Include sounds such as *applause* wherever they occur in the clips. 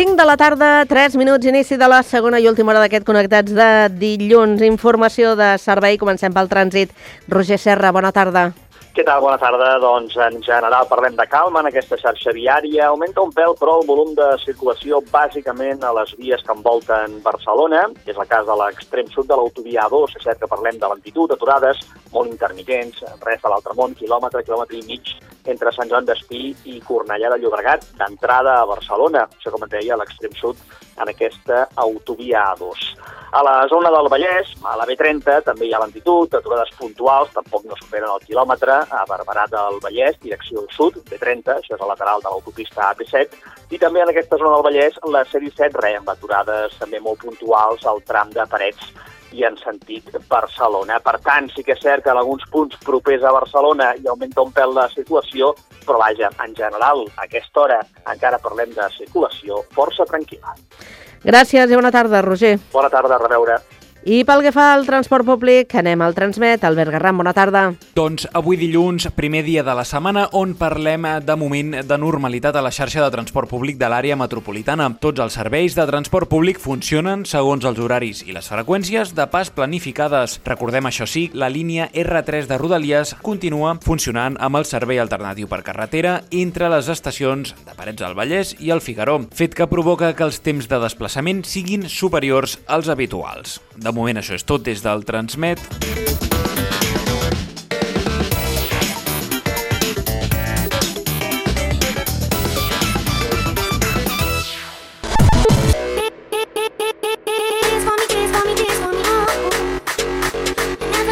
5 de la tarda, 3 minuts, inici de la segona i última hora d'aquest Connectats de dilluns. Informació de servei, comencem pel trànsit. Roger Serra, bona tarda. Què tal? Bona tarda. Doncs en general parlem de calma en aquesta xarxa viària. Augmenta un pèl, però el volum de circulació bàsicament a les vies que envolten Barcelona, és el cas de l'extrem sud de l'autovia A2, és cert que parlem de lentitud, aturades molt intermitents, res de l'altre món, quilòmetre, quilòmetre i mig entre Sant Joan d'Espí i Cornellà de Llobregat, d'entrada a Barcelona, això com et deia, a l'extrem sud, en aquesta autovia A2. A la zona del Vallès, a la B30, també hi ha lentitud, aturades puntuals, tampoc no superen el quilòmetre, a Barberà del Vallès, direcció sud, B30, això és el lateral de l'autopista AP7, i també en aquesta zona del Vallès, la C17, re, amb aturades també molt puntuals al tram de Parets i en sentit Barcelona. Per tant, sí que és cert que en alguns punts propers a Barcelona hi augmenta un pèl la situació, però vaja, en general, a aquesta hora encara parlem de circulació força tranquil·la. Gràcies i bona tarda, Roger. Bona tarda, a reveure. I pel que fa al transport públic, anem al Transmet. Albert Garram, bona tarda. Doncs avui dilluns, primer dia de la setmana, on parlem de moment de normalitat a la xarxa de transport públic de l'àrea metropolitana. Tots els serveis de transport públic funcionen segons els horaris i les freqüències de pas planificades. Recordem, això sí, la línia R3 de Rodalies continua funcionant amb el servei alternatiu per carretera entre les estacions de Parets del Vallès i el Figaró, fet que provoca que els temps de desplaçament siguin superiors als habituals. De moment això és tot des del Transmet. Oh.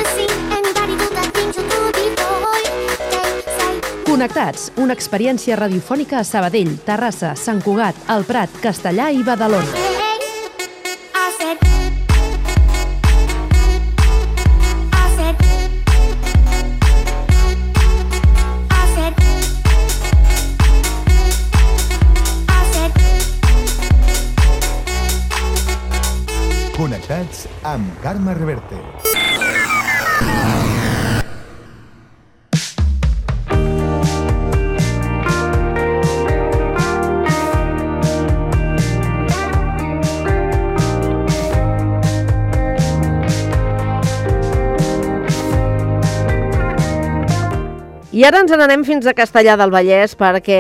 Say. Connectats, una experiència radiofònica a Sabadell, Terrassa, Sant Cugat, El Prat, Castellà i Badalona. Connectats amb Carme Reverte. I ara ens n'anem fins a Castellà del Vallès perquè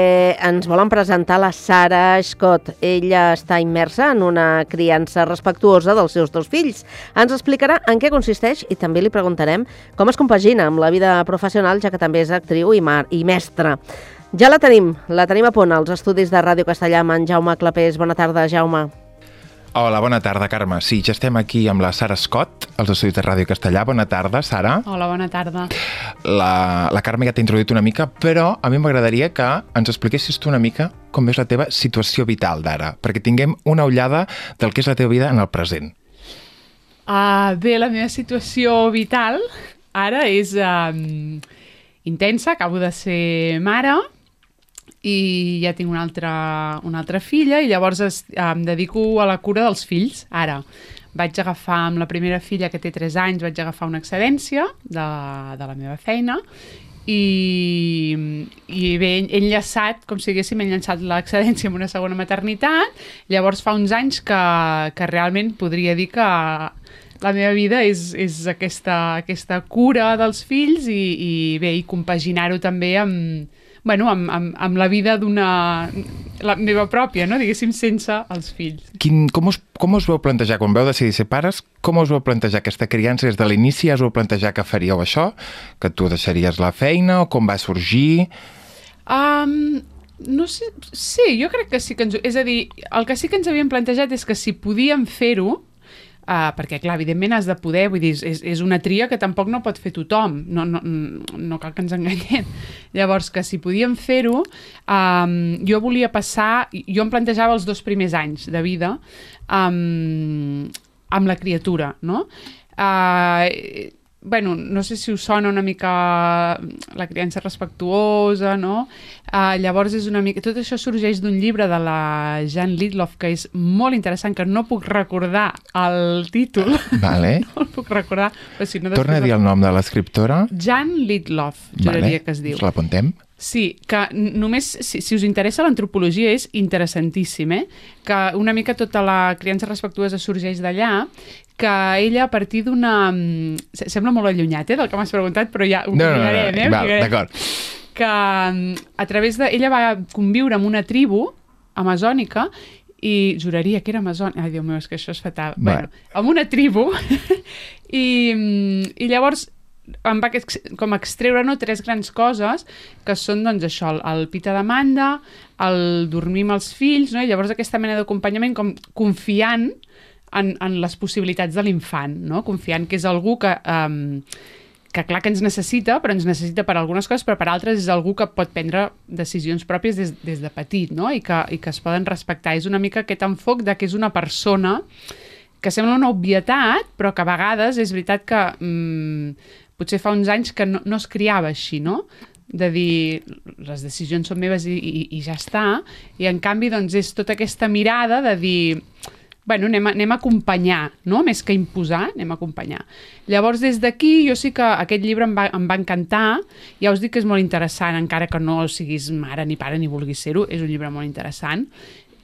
ens volen presentar la Sara Scott. Ella està immersa en una criança respectuosa dels seus dos fills. Ens explicarà en què consisteix i també li preguntarem com es compagina amb la vida professional, ja que també és actriu i, mar i mestra. Ja la tenim, la tenim a punt als estudis de Ràdio Castellà amb en Jaume Clapés. Bona tarda, Jaume. Hola, bona tarda, Carme. Sí, ja estem aquí amb la Sara Scott, als estudis de Ràdio Castellà. Bona tarda, Sara. Hola, bona tarda. La, la Carme ja t'ha introduït una mica, però a mi m'agradaria que ens expliquessis tu una mica com és la teva situació vital d'ara, perquè tinguem una ullada del que és la teva vida en el present. Uh, bé, la meva situació vital ara és um, intensa, acabo de ser mare i ja tinc una altra, una altra filla i llavors es, em dedico a la cura dels fills, ara. Vaig agafar amb la primera filla que té 3 anys, vaig agafar una excedència de, de la meva feina i, i bé, he enllaçat, com si diguéssim, he enllaçat l'excedència amb una segona maternitat, llavors fa uns anys que, que realment podria dir que la meva vida és, és aquesta, aquesta cura dels fills i, i bé, i compaginar-ho també amb, bueno, amb, amb, amb la vida d'una... la meva pròpia, no? diguéssim, sense els fills. Quin, com, us, com us vau plantejar, quan vau decidir ser pares, com us vau plantejar aquesta criança des de l'inici? Ja us vau plantejar que faríeu això? Que tu deixaries la feina? O com va sorgir? Um, no sé, sí, jo crec que sí que ens... És a dir, el que sí que ens havíem plantejat és que si podíem fer-ho, Uh, perquè, clar, evidentment has de poder, vull dir, és, és una tria que tampoc no pot fer tothom, no, no, no cal que ens enganyem. *laughs* Llavors, que si podíem fer-ho, um, jo volia passar, jo em plantejava els dos primers anys de vida um, amb la criatura, no? Uh, bueno, no sé si us sona una mica la criança respectuosa, no? Uh, llavors és una mica... Tot això sorgeix d'un llibre de la Jan Lidloff que és molt interessant, que no puc recordar el títol. Vale. *laughs* No el puc recordar. Però si no, Torna a dir el nom de l'escriptora. Jan Lidloff, juraria Vale. que es diu. Us l'apuntem. Sí, que només, si, si us interessa l'antropologia, és interessantíssim, eh? Que una mica tota la criança respectuosa sorgeix d'allà, que ella a partir d'una... mm, se- Sembla molt allunyat, eh, del que m'has preguntat, però ja ho No, no, no, mirarem, no, eh? d'acord. Que mm, a través de... Ella va conviure amb una tribu amazònica i juraria que era amazònica. Ai, Déu meu, és que això és fatal. Va. Bueno, amb una tribu *laughs* i, mm, i llavors em va com extreure no, tres grans coses que són doncs això, el, el pita de manda, el dormir amb els fills, no? i llavors aquesta mena d'acompanyament com confiant en, en les possibilitats de l'infant, no? confiant que és algú que, um, que clar que ens necessita, però ens necessita per algunes coses, però per altres és algú que pot prendre decisions pròpies des, des de petit, no? I, que, i que es poden respectar. És una mica aquest enfoc de que és una persona que sembla una obvietat, però que a vegades és veritat que mm, potser fa uns anys que no, no es criava així, no? de dir les decisions són meves i, i, i ja està, i en canvi doncs és tota aquesta mirada de dir bueno, anem a, anem a acompanyar, no? més que imposar, anem a acompanyar. Llavors, des d'aquí, jo sí que aquest llibre em va, em va encantar, ja us dic que és molt interessant, encara que no siguis mare ni pare ni vulguis ser-ho, és un llibre molt interessant.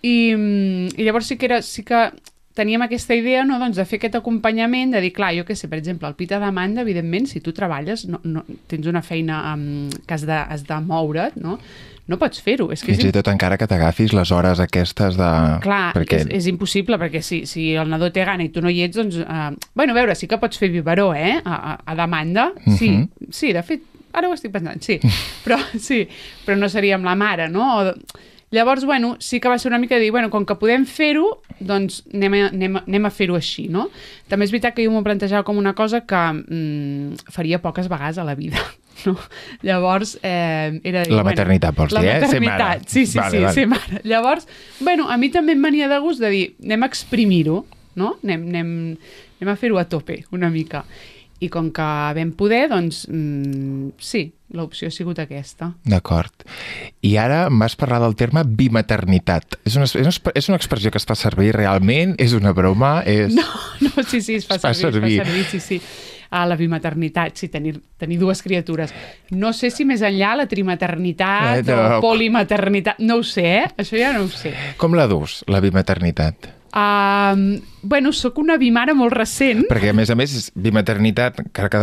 I, mm, i llavors sí que, era, sí que teníem aquesta idea no, doncs, de fer aquest acompanyament, de dir, clar, jo què sé, per exemple, el pita demanda, evidentment, si tu treballes, no, no, tens una feina um, que has de, has de moure't, no? No pots fer-ho. És que és Fins i tot encara que t'agafis les hores aquestes de... Clar, perquè... és, és impossible, perquè si, si el nadó té gana i tu no hi ets, doncs... Uh, bueno, a veure, sí que pots fer biberó, eh? A, a, a demanda. Sí, Mhm. sí, de fet, ara ho estic pensant, sí. *laughs* Però, sí, però no seria amb la mare, no? O, llavors, bueno, sí que va ser una mica de dir, bueno, com que podem fer-ho, doncs anem a, anem a, anem a fer-ho així, no? També és veritat que jo m'ho plantejava com una cosa que mm, faria poques vegades a la vida. No? Llavors, eh, era... dir, La maternitat, vols la dir, eh? Ser maternitat, sí, sí, Vale, sí, vale. ser mare. Llavors, bueno, a mi també em venia de gust de dir, anem a exprimir-ho, no? Anem, anem, anem a fer-ho a tope, una mica. I com que vam poder, doncs, mm, sí, l'opció ha sigut aquesta. D'acord. I ara em vas parlar del terme bimaternitat. És una, és, una, és una expressió que es fa servir realment? És una broma? És... No, no, sí, sí, es fa, Es fa servir, servir. es fa servir, sí, sí. A la bimaternitat, sí, tenir, tenir dues criatures. No sé si més enllà la trimaternitat Eh, no. o polimaternitat, no ho sé, eh? Això ja no ho sé. Com la dus, la bimaternitat? Uh, bueno, sóc una bimara molt recent. Perquè, a més a més, és bimaternitat, encara que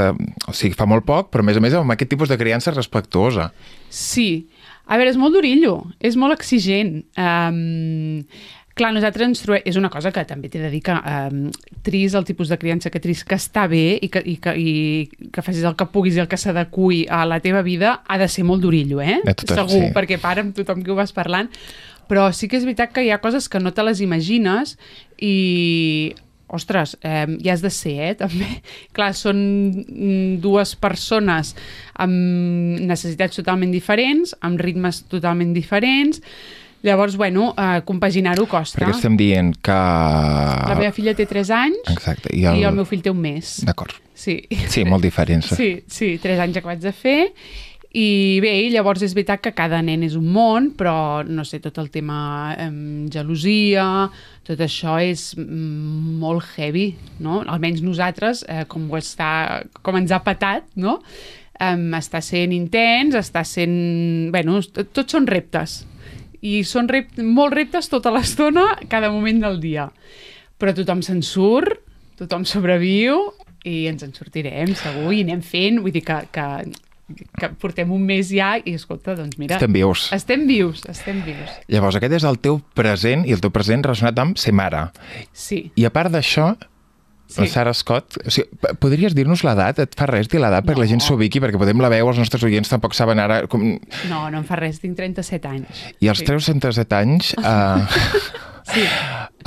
o sigui, fa molt poc, però a més a més amb aquest tipus de criança respectuosa. Sí. A veure, és molt durillo, és molt exigent. Um, clar, nosaltres ens trobem... És una cosa que també t'he de dir que um, tris el tipus de criança que tris que està bé i que, i que, i que facis el que puguis i el que s'adequi a la teva vida ha de ser molt durillo, eh? De totes, Segur, sí. perquè para amb tothom que ho vas parlant. Però sí que és veritat que hi ha coses que no te les imagines i ostres, eh, hi has de ser, eh, *laughs* també. Clar, són mm, dues persones amb necessitats totalment diferents, amb ritmes totalment diferents, llavors, bueno, eh, compaginar-ho costa. Perquè estem dient que... La meva filla té 3 anys Exacte. I i el, el meu fill té un mes. D'acord. Sí. Sí, molt diferents. Sí, sí, 3 anys acabats de fer i bé, llavors és veritat que cada nen és un món, però no sé, tot el tema eh, gelosia, tot això és mm, molt heavy, no? Almenys nosaltres, eh, com, ho està, com ens ha patat, no? Um, està sent intens, està sent... Bueno, tot, tots són reptes. I són rep molts reptes tota l'estona, cada moment del dia. Però tothom se'n surt, tothom sobreviu i ens en sortirem, segur, i anem fent. Vull dir que, que, que portem un mes ja i, escolta, doncs mira... Estem vius. Estem vius, estem vius. Llavors, aquest és el teu present i el teu present relacionat amb ser mare. Sí. I a part d'això, Sí. la Sara Scott, o sigui, podries dir-nos l'edat? Et fa res dir l'edat perquè la gent s'ubiqui, perquè podem la veu, els nostres oients tampoc saben ara... Com... No, no em fa res, tinc 37 anys. I als sí. teus 37 anys, uh, *laughs* Sí.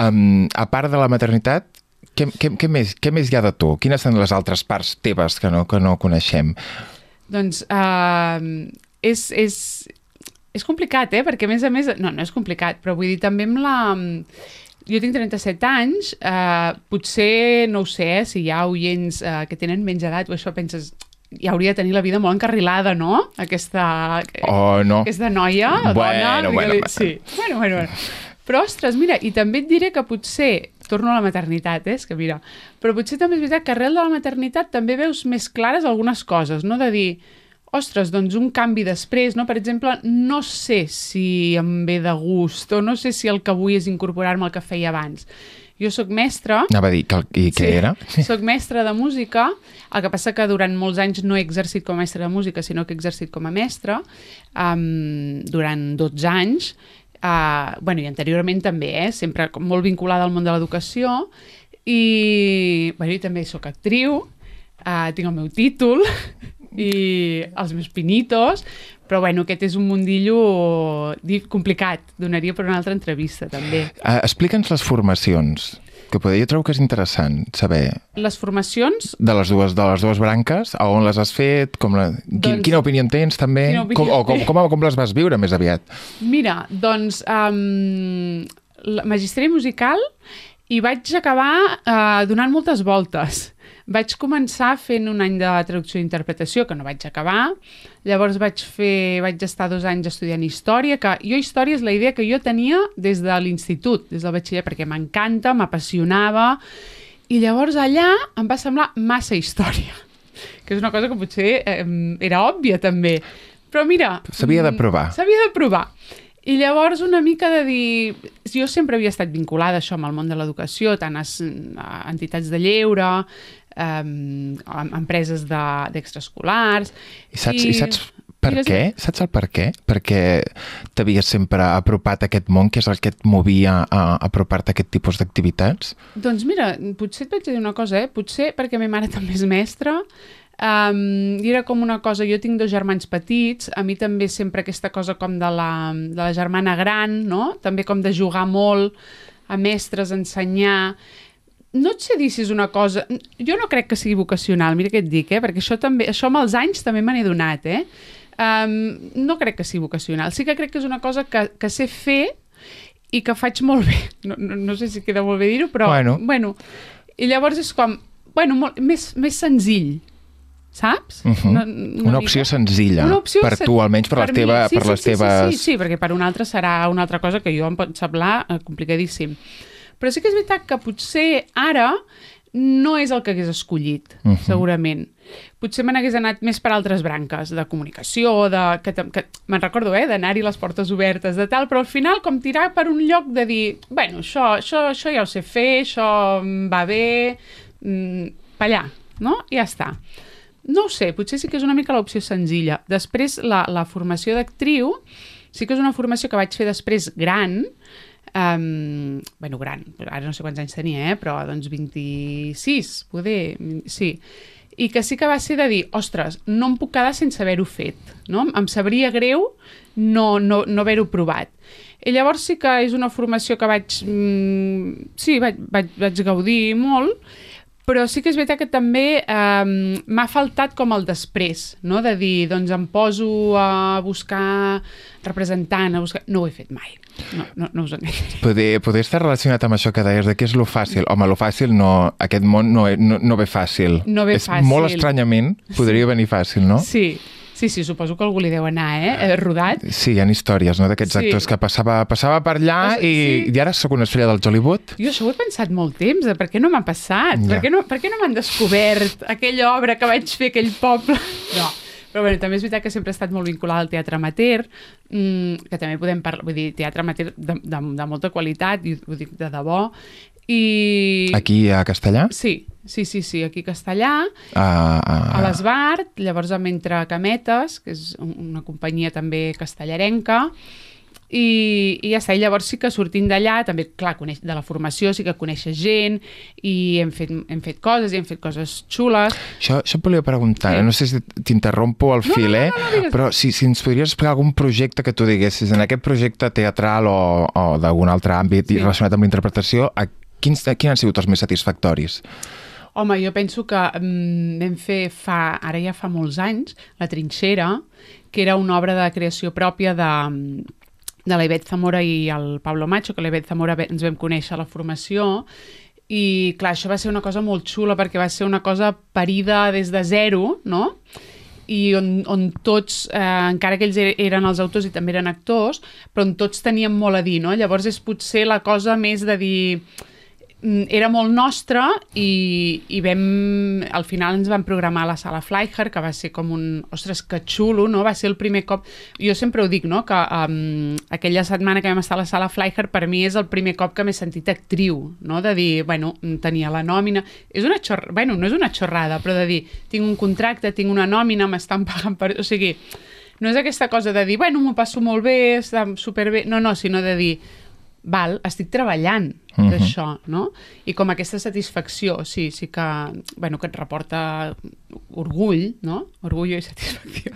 um, a part de la maternitat, què, què, què, més, què més hi ha de tu? Quines són les altres parts teves que no, que no coneixem? Doncs uh, és, és, és complicat, eh? Perquè, a més a més... No, no és complicat, però vull dir, també amb la... Jo tinc 37 anys, eh, potser, no ho sé, eh, si hi ha oients eh, que tenen menys edat o això penses, ja hauria de tenir la vida molt encarrilada, no? Aquesta, Oh, no. aquesta noia, Bueno, dona... bueno, digue-li- sí. bueno, bueno, bueno. Però, ostres, mira, i també et diré que potser, torno a la maternitat, eh? és que mira, però potser també és veritat que arrel de la maternitat també veus més clares algunes coses, no? De dir, ostres, doncs un canvi després, no? Per exemple, no sé si em ve de gust o no sé si el que vull és incorporar-me al que feia abans. Jo sóc mestra, Anava a dir, que, i què era? *laughs* Soc mestra de música, el que passa que durant molts anys no he exercit com a mestra de música, sinó que he exercit com a mestra um, durant 12 anys, uh, bueno, i anteriorment també, eh? sempre molt vinculada al món de l'educació, i, bueno, i també sóc actriu, uh, tinc el meu títol *laughs* i els meus pinitos, però bueno, aquest és un mundillo di- complicat, donaria per una altra entrevista també. Uh, Explica'ns les formacions, que poder, jo trobo que és interessant saber Les formacions de les dues, de les dues branques, a on les has fet, com la, quin, Doncs- quina opinió en tens també, com, o com, com, com les vas viure més aviat. Mira, doncs, um, la magisteri musical i vaig acabar uh, donant moltes voltes. Vaig començar fent un any de traducció i interpretació, que no vaig acabar. Llavors vaig fer, vaig estar dos anys estudiant història, que jo història és la idea que jo tenia des de l'institut, des del batxiller, perquè m'encanta, m'apassionava, i llavors allà em va semblar massa història, que és una cosa que potser eh, era òbvia també. Però mira... S'havia de mm, provar. S'havia de provar. I llavors una mica de dir... Jo sempre havia estat vinculada això amb el món de l'educació, tant a, entitats de lleure, um, a empreses de- d'extraescolars... I saps, i... i saps per i les- què? Saps el per què? Perquè t'havies sempre apropat a aquest món, que és el que et movia a apropar-te a aquest tipus d'activitats? Doncs mira, potser et vaig dir una cosa, eh? Potser perquè ma mare *laughs* també és mestra, um, i era com una cosa, jo tinc dos germans petits, a mi també sempre aquesta cosa com de la, de la germana gran, no? També com de jugar molt a mestres, ensenyar... No et sé dir si és una cosa... Jo no crec que sigui vocacional, mira què et dic, eh? perquè això també, això amb els anys també me n'he donat, eh? Um, no crec que sigui vocacional. Sí que crec que és una cosa que, que sé fer i que faig molt bé. *laughs* No, no, no sé si queda molt bé dir-ho, però... Bueno. bueno. I llavors és com... Bueno, molt, més, més senzill, saps? Uh -huh. Una- Una, una opció mica. senzilla, Una opció per sen- tu, almenys per, les, mi, teva, sí, per sí, les sí, teves... Sí, sí, sí, perquè per un altre serà una altra cosa que jo em pot semblar eh, complicadíssim. Però sí que és veritat que potser ara no és el que hagués escollit, uh Mhm. -huh. segurament. Potser me n'hagués anat més per altres branques, de comunicació, de, que, que me'n recordo, eh, d'anar-hi les portes obertes, de tal, però al final com tirar per un lloc de dir, bueno, això, això, això ja ho sé fer, això em va bé, mm, per allà, no? I ja està. No ho sé, potser sí que és una mica l'opció senzilla. Després, la, la formació d'actriu sí que és una formació que vaig fer després gran, um, bueno, gran, ara no sé quants anys tenia, eh? però doncs 26, poder, sí. I que sí que va ser de dir, ostres, no em puc quedar sense haver-ho fet, no? Em sabria greu no, no, no haver-ho provat. I llavors sí que és una formació que vaig, mm, sí, vaig, vaig, vaig gaudir molt, però sí que és veritat que també eh, m'ha faltat com el després, no? de dir, doncs em poso a buscar representant, a buscar... No ho he fet mai, no, no, no us enganyaré. Poder, poder estar relacionat amb això que deies, de què és lo fàcil. Home, lo fàcil no... Aquest món no, no, no ve fàcil. No ve és fàcil. Molt estranyament podria venir fàcil, no? Sí, sí, sí, suposo que algú li deu anar, eh? eh rodat. Sí, hi ha històries, no?, d'aquests Sí. actors que passava, passava per allà sigui, i, sí. i ara sóc una estrella del Hollywood. Jo això ho he pensat molt temps, de per què no m'ha passat? Ja. Per, què no, per què no m'han descobert aquella obra que vaig fer aquell poble? *laughs* No. Però bueno, també és veritat que sempre he estat molt vinculada al teatre amateur, mmm, que també podem parlar, vull dir, teatre amateur de, de, de molta qualitat, i ho dic de debò, i... Aquí a Castellà, Sí, sí, sí, sí, aquí a Castellà, a, a, a l'Esbart, llavors amb Entre Cametes, que és un- una companyia també castellarenca, i, i ja està, i llavors sí que sortint d'allà, també, clar, coneix, de la formació sí que coneixes gent, i hem fet, hem fet coses, i hem fet coses xules. Això, això et volia preguntar, Sí. no sé si t'interrompo al No, fil, no, no, eh? no, no, digues. però si, si ens podries explicar algun projecte que tu diguessis en aquest projecte teatral o, o d'algun altre àmbit Sí. sí. relacionat amb la interpretació, a quins, quins han sigut els més satisfactoris? Home, jo penso que mm, vam fer fa, ara ja fa molts anys, La Trinxera, que era una obra de creació pròpia de, de la Ivet Zamora i el Pablo Macho, que la Ivet Zamora ens vam conèixer a la formació, i clar, això va ser una cosa molt xula perquè va ser una cosa parida des de zero, no? i on, on tots, eh, encara que ells er- eren els autors i també eren actors, però on tots teníem molt a dir, no? Llavors és potser la cosa més de dir mm, era molt nostre i, i vam, al final ens van programar a la sala Flyher, que va ser com un... Ostres, que xulo, no? Va ser el primer cop... Jo sempre ho dic, no?, que um, aquella setmana que vam estar a la sala Flyher per mi és el primer cop que m'he sentit actriu, no?, de dir, bueno, tenia la nòmina... És una xorrada, bueno, no és una xorrada, però de dir, tinc un contracte, tinc una nòmina, m'estan pagant per... O sigui, no és aquesta cosa de dir, bueno, m'ho passo molt bé, està superbé... No, no, sinó de dir, val, estic treballant uh Mhm. -huh. d'això, no? I com aquesta satisfacció, sí, sí que, bueno, que et reporta orgull, no? Orgull i satisfacció.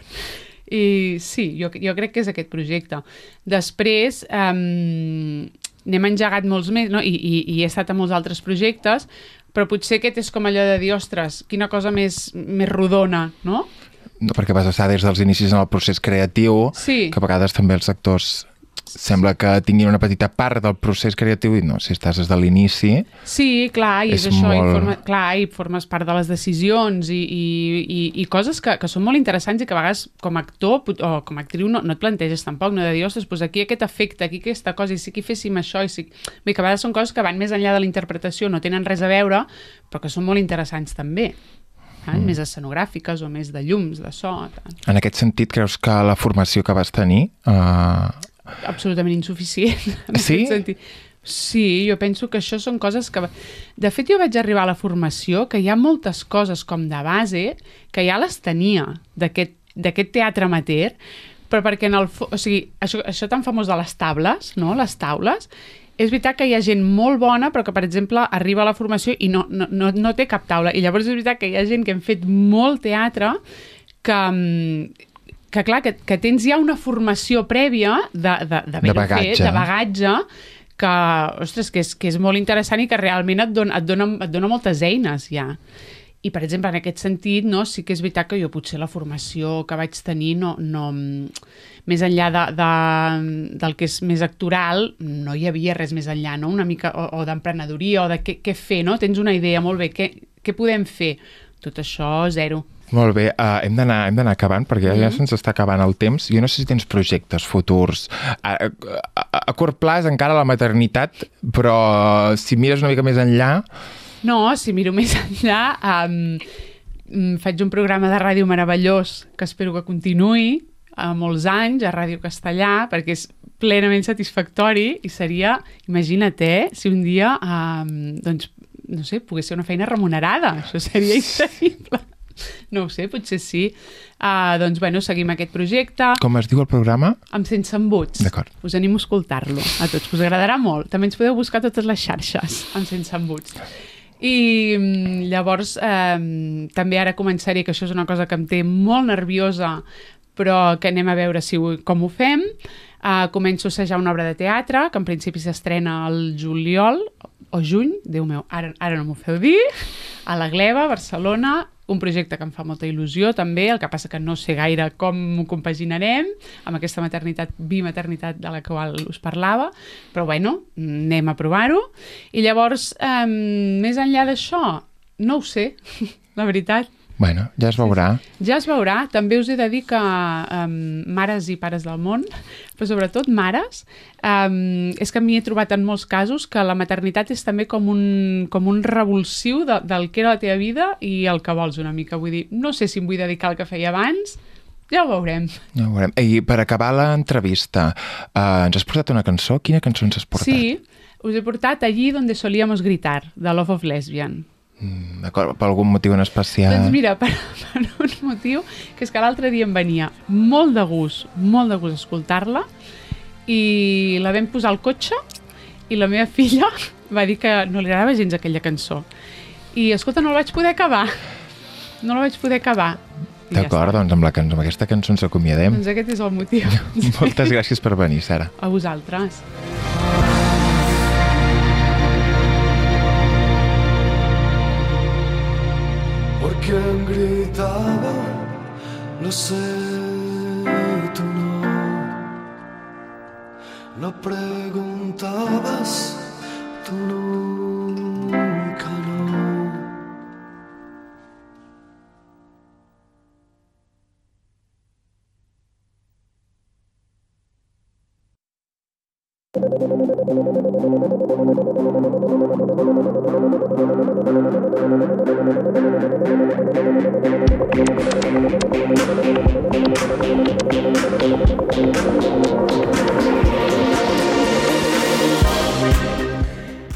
I sí, jo, jo crec que és aquest projecte. Després, um, n'hem engegat molts més, no? I, i, i he estat a molts altres projectes, però potser aquest és com allò de dir, ostres, quina cosa més, més rodona, no? No, perquè vas estar des dels inicis en el procés creatiu, Sí. que a vegades també els actors sembla que tinguin una petita part del procés creatiu i no, si estàs des de l'inici... Sí, clar, i és, És això, molt- i, forma, clar, i formes part de les decisions i, i, i, i coses que, que són molt interessants i que a vegades com a actor o com a actriu no, no et planteges tampoc, no de dir, ostres, doncs aquí aquest efecte, aquí aquesta cosa, i si aquí féssim això, i si... Bé, que a vegades són coses que van més enllà de la interpretació, no tenen res a veure, però que són molt interessants també. Eh? Mm. Més escenogràfiques o més de llums, de so, tal. En aquest sentit, creus que la formació que vas tenir... Uh, absolutament insuficient. *laughs* en Sí? sentit. Sí, jo penso que això són coses que... De fet, jo vaig arribar a la formació que hi ha moltes coses com de base que ja les tenia d'aquest teatre amateur, però perquè en el... O sigui, això, això tan famós de les tables, no?, les taules, és veritat que hi ha gent molt bona, però que, per exemple, arriba a la formació i no, no, no, no té cap taula. I llavors és veritat que hi ha gent que hem fet molt teatre que, mm, que clar, que, que tens ja una formació prèvia de, de, de, De bagatge. fet, de bagatge, que, ostres, que és, que és molt interessant i que realment et dona, et dona, et dona moltes eines ja. I, per exemple, en aquest sentit, no, sí que és veritat que jo potser la formació que vaig tenir, no, no, més enllà de, de, del que és més actoral, no hi havia res més enllà, no? una mica, o, o d'emprenedoria, o de què, què fer, no? Tens una idea, molt bé, què, què podem fer? Tot això, zero. Molt bé, uh, hem d'anar hem d'anar acabant perquè ja se'ns està acabant el temps. Jo no sé si tens projectes futurs. A, a, a curt plaç encara la maternitat, però si mires una mica més enllà... No, si miro més enllà, um, faig un programa de ràdio meravellós que espero que continuï a molts anys a Ràdio Castellà, perquè és plenament satisfactori i seria, imagina't, eh, si un dia, um, doncs, no sé, pogués ser una feina remunerada. Això seria increïble. *laughs* No ho sé, potser sí. Uh, doncs, bueno, seguim aquest projecte Com es diu el programa? amb Sense Embuts. D'acord. Us animo a escoltar-lo a tots, us agradarà molt. També ens podeu buscar totes les xarxes amb Sense Embuts. I mm, llavors eh, també ara començaré, que això és una cosa que em té molt nerviosa, però que anem a veure si ho, com ho fem. Uh, començo a assajar una obra de teatre, que en principi s'estrena al juliol o juny, Déu meu, ara, ara no m'ho feu dir, a la Gleva, Barcelona, un projecte que em fa molta il·lusió també, el que passa que no sé gaire com ho compaginarem amb aquesta maternitat, bimaternitat de la qual us parlava, però bueno, anem a provar-ho. I llavors, eh, més enllà d'això, no ho sé, *laughs* la veritat. Bueno, ja es veurà. Ja es veurà. També us he de dir que um, mares i pares del món, però sobretot mares, um, és que m'hi he trobat en molts casos que la maternitat és també com un, com un revulsiu de, del que era la teva vida i el que vols una mica. Vull dir, no sé si em vull dedicar al que feia abans, ja ho veurem. Ja ho veurem. I per acabar l'entrevista, uh, ens has portat una cançó? Quina cançó ens has portat? Sí, us he portat Allí donde solíamos gritar, de Love of Lesbian. Mm, D'acord, per algun motiu en especial? Doncs mira, per, *laughs* per un motiu, que és que l'altre dia em venia molt de gust, molt de gust escoltar-la, i la vam posar al cotxe, i la meva *laughs* filla va dir que no li agradava gens aquella cançó. I, escolta, no la vaig poder acabar. No la vaig poder acabar. Ja D'acord, està. doncs amb, la cançó, amb aquesta cançó ens acomiadem. Doncs aquest és el motiu. *laughs* Moltes gràcies per venir, Sara. A vosaltres. ¿Por quién gritaba? Lo sé, tú no. No preguntabas, tú nunca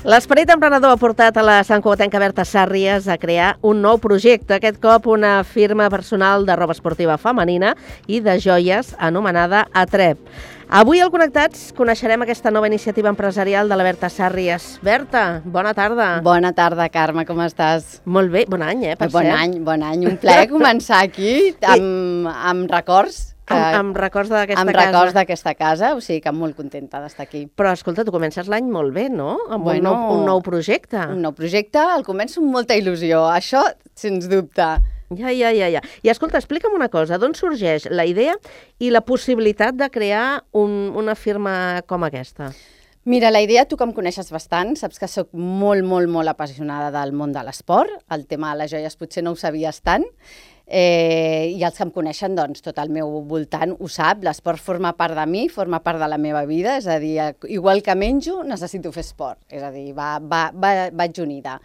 L'esperit emprenedor ha portat a la Sant Cugatenca Berta Sàrries a crear un nou projecte, aquest cop una firma personal de roba esportiva femenina i de joies anomenada Atrep. Avui al Connectats coneixerem aquesta nova iniciativa empresarial de la Berta Sàrries. Berta, bona tarda. Bona tarda, Carme, com estàs? Molt bé, bon any, eh, per bon cert. any, bon any. Un plaer *laughs* començar aquí amb, amb records. Que, Amb, amb records d'aquesta amb casa. records d'aquesta casa, o sigui que molt contenta d'estar aquí. Però escolta, tu comences l'any molt bé, no? Amb Bueno, un, nou, un nou projecte. Un nou projecte, el començo amb molta il·lusió, això sens dubte. Ja, ja, ja, ja. I escolta, explica'm una cosa, d'on sorgeix la idea i la possibilitat de crear un, una firma com aquesta? Mira, la idea, tu que em coneixes bastant, saps que sóc molt, molt, molt apassionada del món de l'esport. El tema de les joies potser no ho sabies tant. Eh, I els que em coneixen, doncs, tot el meu voltant ho sap. L'esport forma part de mi, forma part de la meva vida. És a dir, igual que menjo, necessito fer esport. És a dir, va, va, va, vaig unida.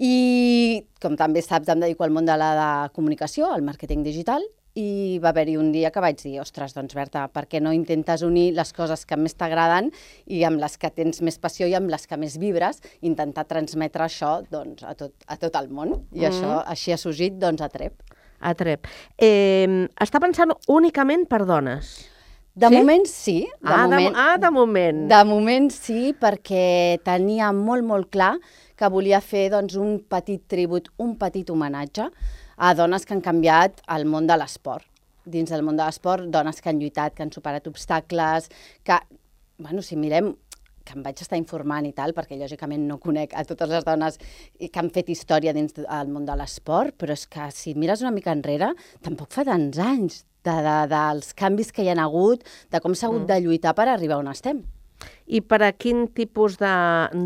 I, com també saps, em dedico al món de la de comunicació, al màrqueting digital, i va haver-hi un dia que vaig dir, ostres, doncs Berta, per què no intentes unir les coses que més t'agraden i amb les que tens més passió i amb les que més vibres, intentar transmetre això doncs, a, tot, a tot el món. I Mhm. això així ha sorgit doncs, a Trep. Atrep. Eh, està pensant únicament per dones? De Sí? moment sí. De ah, moment, de, ah, de moment. De moment sí, perquè tenia molt, molt clar que volia fer doncs, un petit tribut, un petit homenatge a dones que han canviat el món de l'esport. Dins del món de l'esport, dones que han lluitat, que han superat obstacles, que, bueno, si mirem que em vaig estar informant i tal, perquè lògicament no conec a totes les dones que han fet història dins del món de l'esport, però és que si mires una mica enrere, tampoc fa tants anys de, de, dels canvis que hi han hagut, de com s'ha hagut de lluitar per arribar on estem. I per a quin tipus de,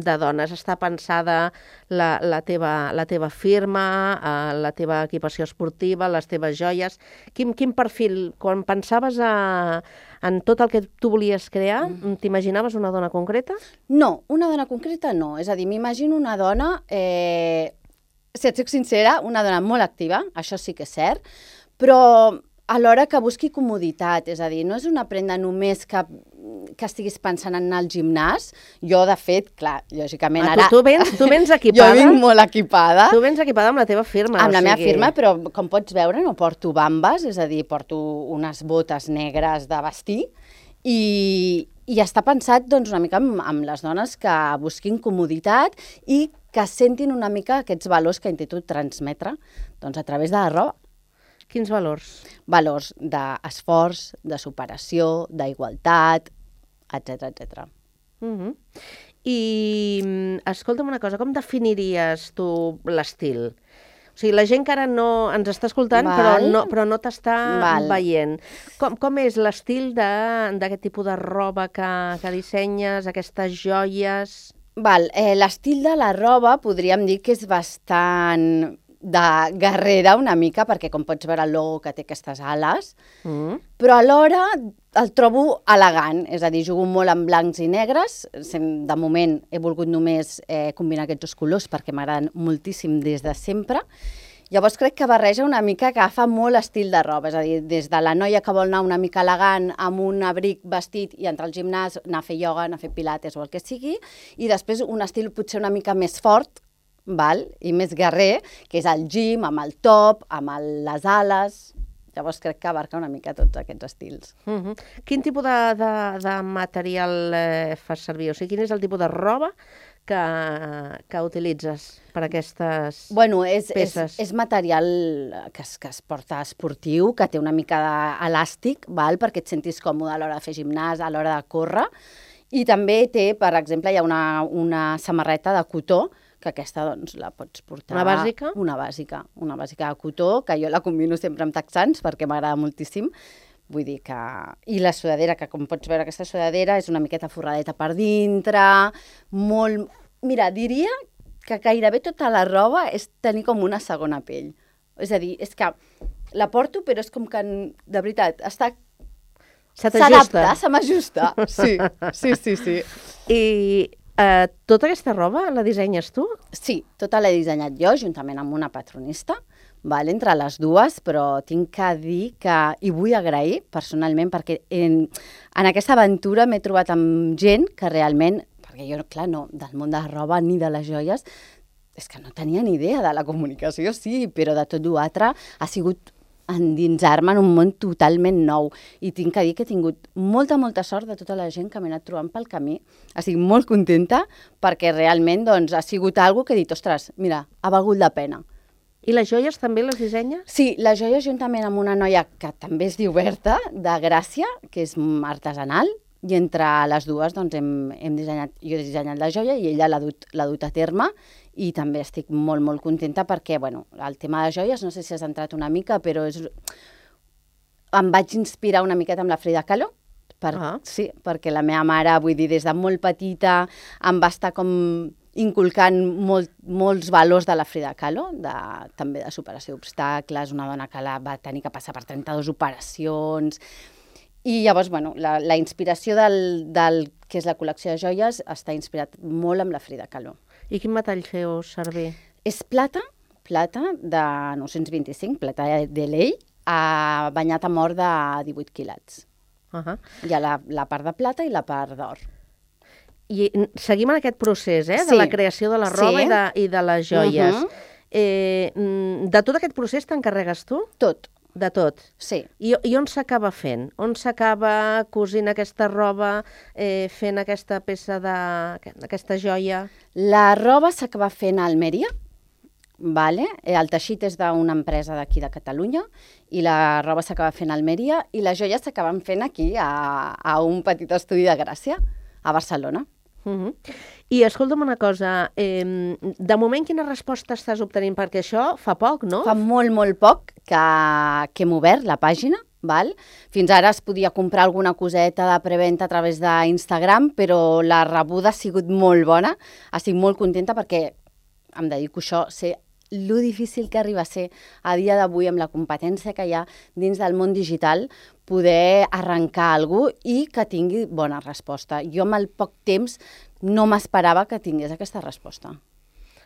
de dones està pensada la, la, teva, la teva firma, eh, la teva equipació esportiva, les teves joies? Quin, quin perfil, quan pensaves a, en tot el que tu volies crear, mm. t'imaginaves una dona concreta? No, una dona concreta no. És a dir, m'imagino una dona, eh, si et soc sincera, una dona molt activa, això sí que és cert, però alhora que busqui comoditat, és a dir, no és una prenda només que, que estiguis pensant en anar al gimnàs. Jo, de fet, clar, lògicament Ah, ara... tu, tu, vens, tu vens *laughs* equipada? Jo vinc molt equipada. Tu vens equipada amb la teva firma. Amb la meva sigui- firma, però com pots veure no porto bambes, és a dir, porto unes botes negres de vestir i, i està pensat doncs, una mica amb, amb les dones que busquin comoditat i que sentin una mica aquests valors que intento transmetre doncs, a través de la roba. Quins valors? Valors d'esforç, de superació, d'igualtat, etc etc. Uh -huh. I, mm, escolta'm una cosa, com definiries tu l'estil? O sigui, la gent que ara no ens està escoltant, Val. però no, però no t'està veient. Com, com és l'estil de- d'aquest tipus de roba que, que dissenyes, aquestes joies? Val, eh, l'estil de la roba podríem dir que és bastant de guerrera una mica, perquè com pots veure el logo que té aquestes ales, Mm. però alhora el trobo elegant, és a dir, jugo molt amb blancs i negres, de moment he volgut només eh, combinar aquests dos colors perquè m'agraden moltíssim des de sempre, Llavors crec que barreja una mica, que agafa molt estil de roba, és a dir, des de la noia que vol anar una mica elegant amb un abric vestit i entrar al gimnàs, anar a fer ioga, anar a fer pilates o el que sigui, i després un estil potser una mica més fort, val? i més guerrer, que és el gym, amb el top, amb el, les ales... Llavors crec que abarca una mica tots aquests estils. Uh -huh. Quin tipus de, de, de material eh, fas servir? O sigui, quin és el tipus de roba que, que utilitzes per aquestes Bueno, és, és, peces? és material que es, que es porta esportiu, que té una mica d'elàstic, perquè et sentis còmode a l'hora de fer gimnàs, a l'hora de córrer, i també té, per exemple, hi ha una, una samarreta de cotó, que aquesta doncs, la pots portar... Una bàsica? Una bàsica, una bàsica de cotó, que jo la combino sempre amb texans perquè m'agrada moltíssim. Vull dir que... I la sudadera, que com pots veure aquesta sudadera és una miqueta forradeta per dintre, molt... Mira, diria que gairebé tota la roba és tenir com una segona pell. És a dir, és que la porto, però és com que, de veritat, està... Se t'ajusta. S'adapta, se m'ajusta. Sí, sí, sí, sí. I Uh, tota aquesta roba la dissenyes tu? Sí, tota l'he dissenyat jo, juntament amb una patronista, val, entre les dues, però tinc que dir que, i vull agrair personalment, perquè en, en aquesta aventura m'he trobat amb gent que realment, perquè jo, clar, no, del món de la roba ni de les joies, és que no tenia ni idea de la comunicació, sí, però de tot l'altre ha sigut endinsar-me en un món totalment nou. I tinc que dir que he tingut molta, molta sort de tota la gent que m'he anat trobant pel camí. Estic molt contenta perquè realment doncs, ha sigut algo que he dit, ostres, mira, ha valgut la pena. I les joies també les dissenyes? Sí, les joies juntament amb una noia que també es diu Berta, de Gràcia, que és artesanal, i entre les dues doncs, hem, hem dissenyat, jo he dissenyat la joia i ella l'ha dut, dut a terme i també estic molt, molt contenta perquè, bueno, el tema de joies, no sé si has entrat una mica, però és... em vaig inspirar una miqueta amb la Frida Kahlo, per, Ah. sí, perquè la meva mare, vull dir, des de molt petita em va estar com inculcant molt, molts valors de la Frida Kahlo, de, també de superació d'obstacles, una dona que la va tenir que passar per 32 operacions, i llavors, bueno, la, la inspiració del, del que és la col·lecció de joies està inspirat molt amb la Frida Kahlo. I quin metall feu servir? És plata, plata de 925, plata de l'ell, a, banyat amb or de 18 quilats. Uh -huh. Hi ha la, la part de plata i la part d'or. I seguim en aquest procés, eh, de Sí. la creació de la roba Sí. i, de, i de les joies. Mhm. eh, mm, de tot aquest procés t'encarregues tu? Tot. De tot? Sí. I, i on s'acaba fent? On s'acaba cosint aquesta roba, eh, fent aquesta peça de... aquesta joia? La roba s'acaba fent a Almeria, vale? Eh, el teixit és d'una empresa d'aquí de Catalunya i la roba s'acaba fent a Almeria i les joies s'acaben fent aquí, a, a un petit estudi de Gràcia, a Barcelona. Uh -huh. I escolta'm una cosa, eh, de moment quina resposta estàs obtenint? Perquè això fa poc, no? Fa molt, molt poc que, que hem obert la pàgina, val? Fins ara es podia comprar alguna coseta de preventa a través d'Instagram, però la rebuda ha sigut molt bona. Estic molt contenta perquè em dedico això, sé lo difícil que arriba a ser a dia d'avui amb la competència que hi ha dins del món digital poder arrencar algú i que tingui bona resposta. Jo amb el poc temps no m'esperava que tingués aquesta resposta.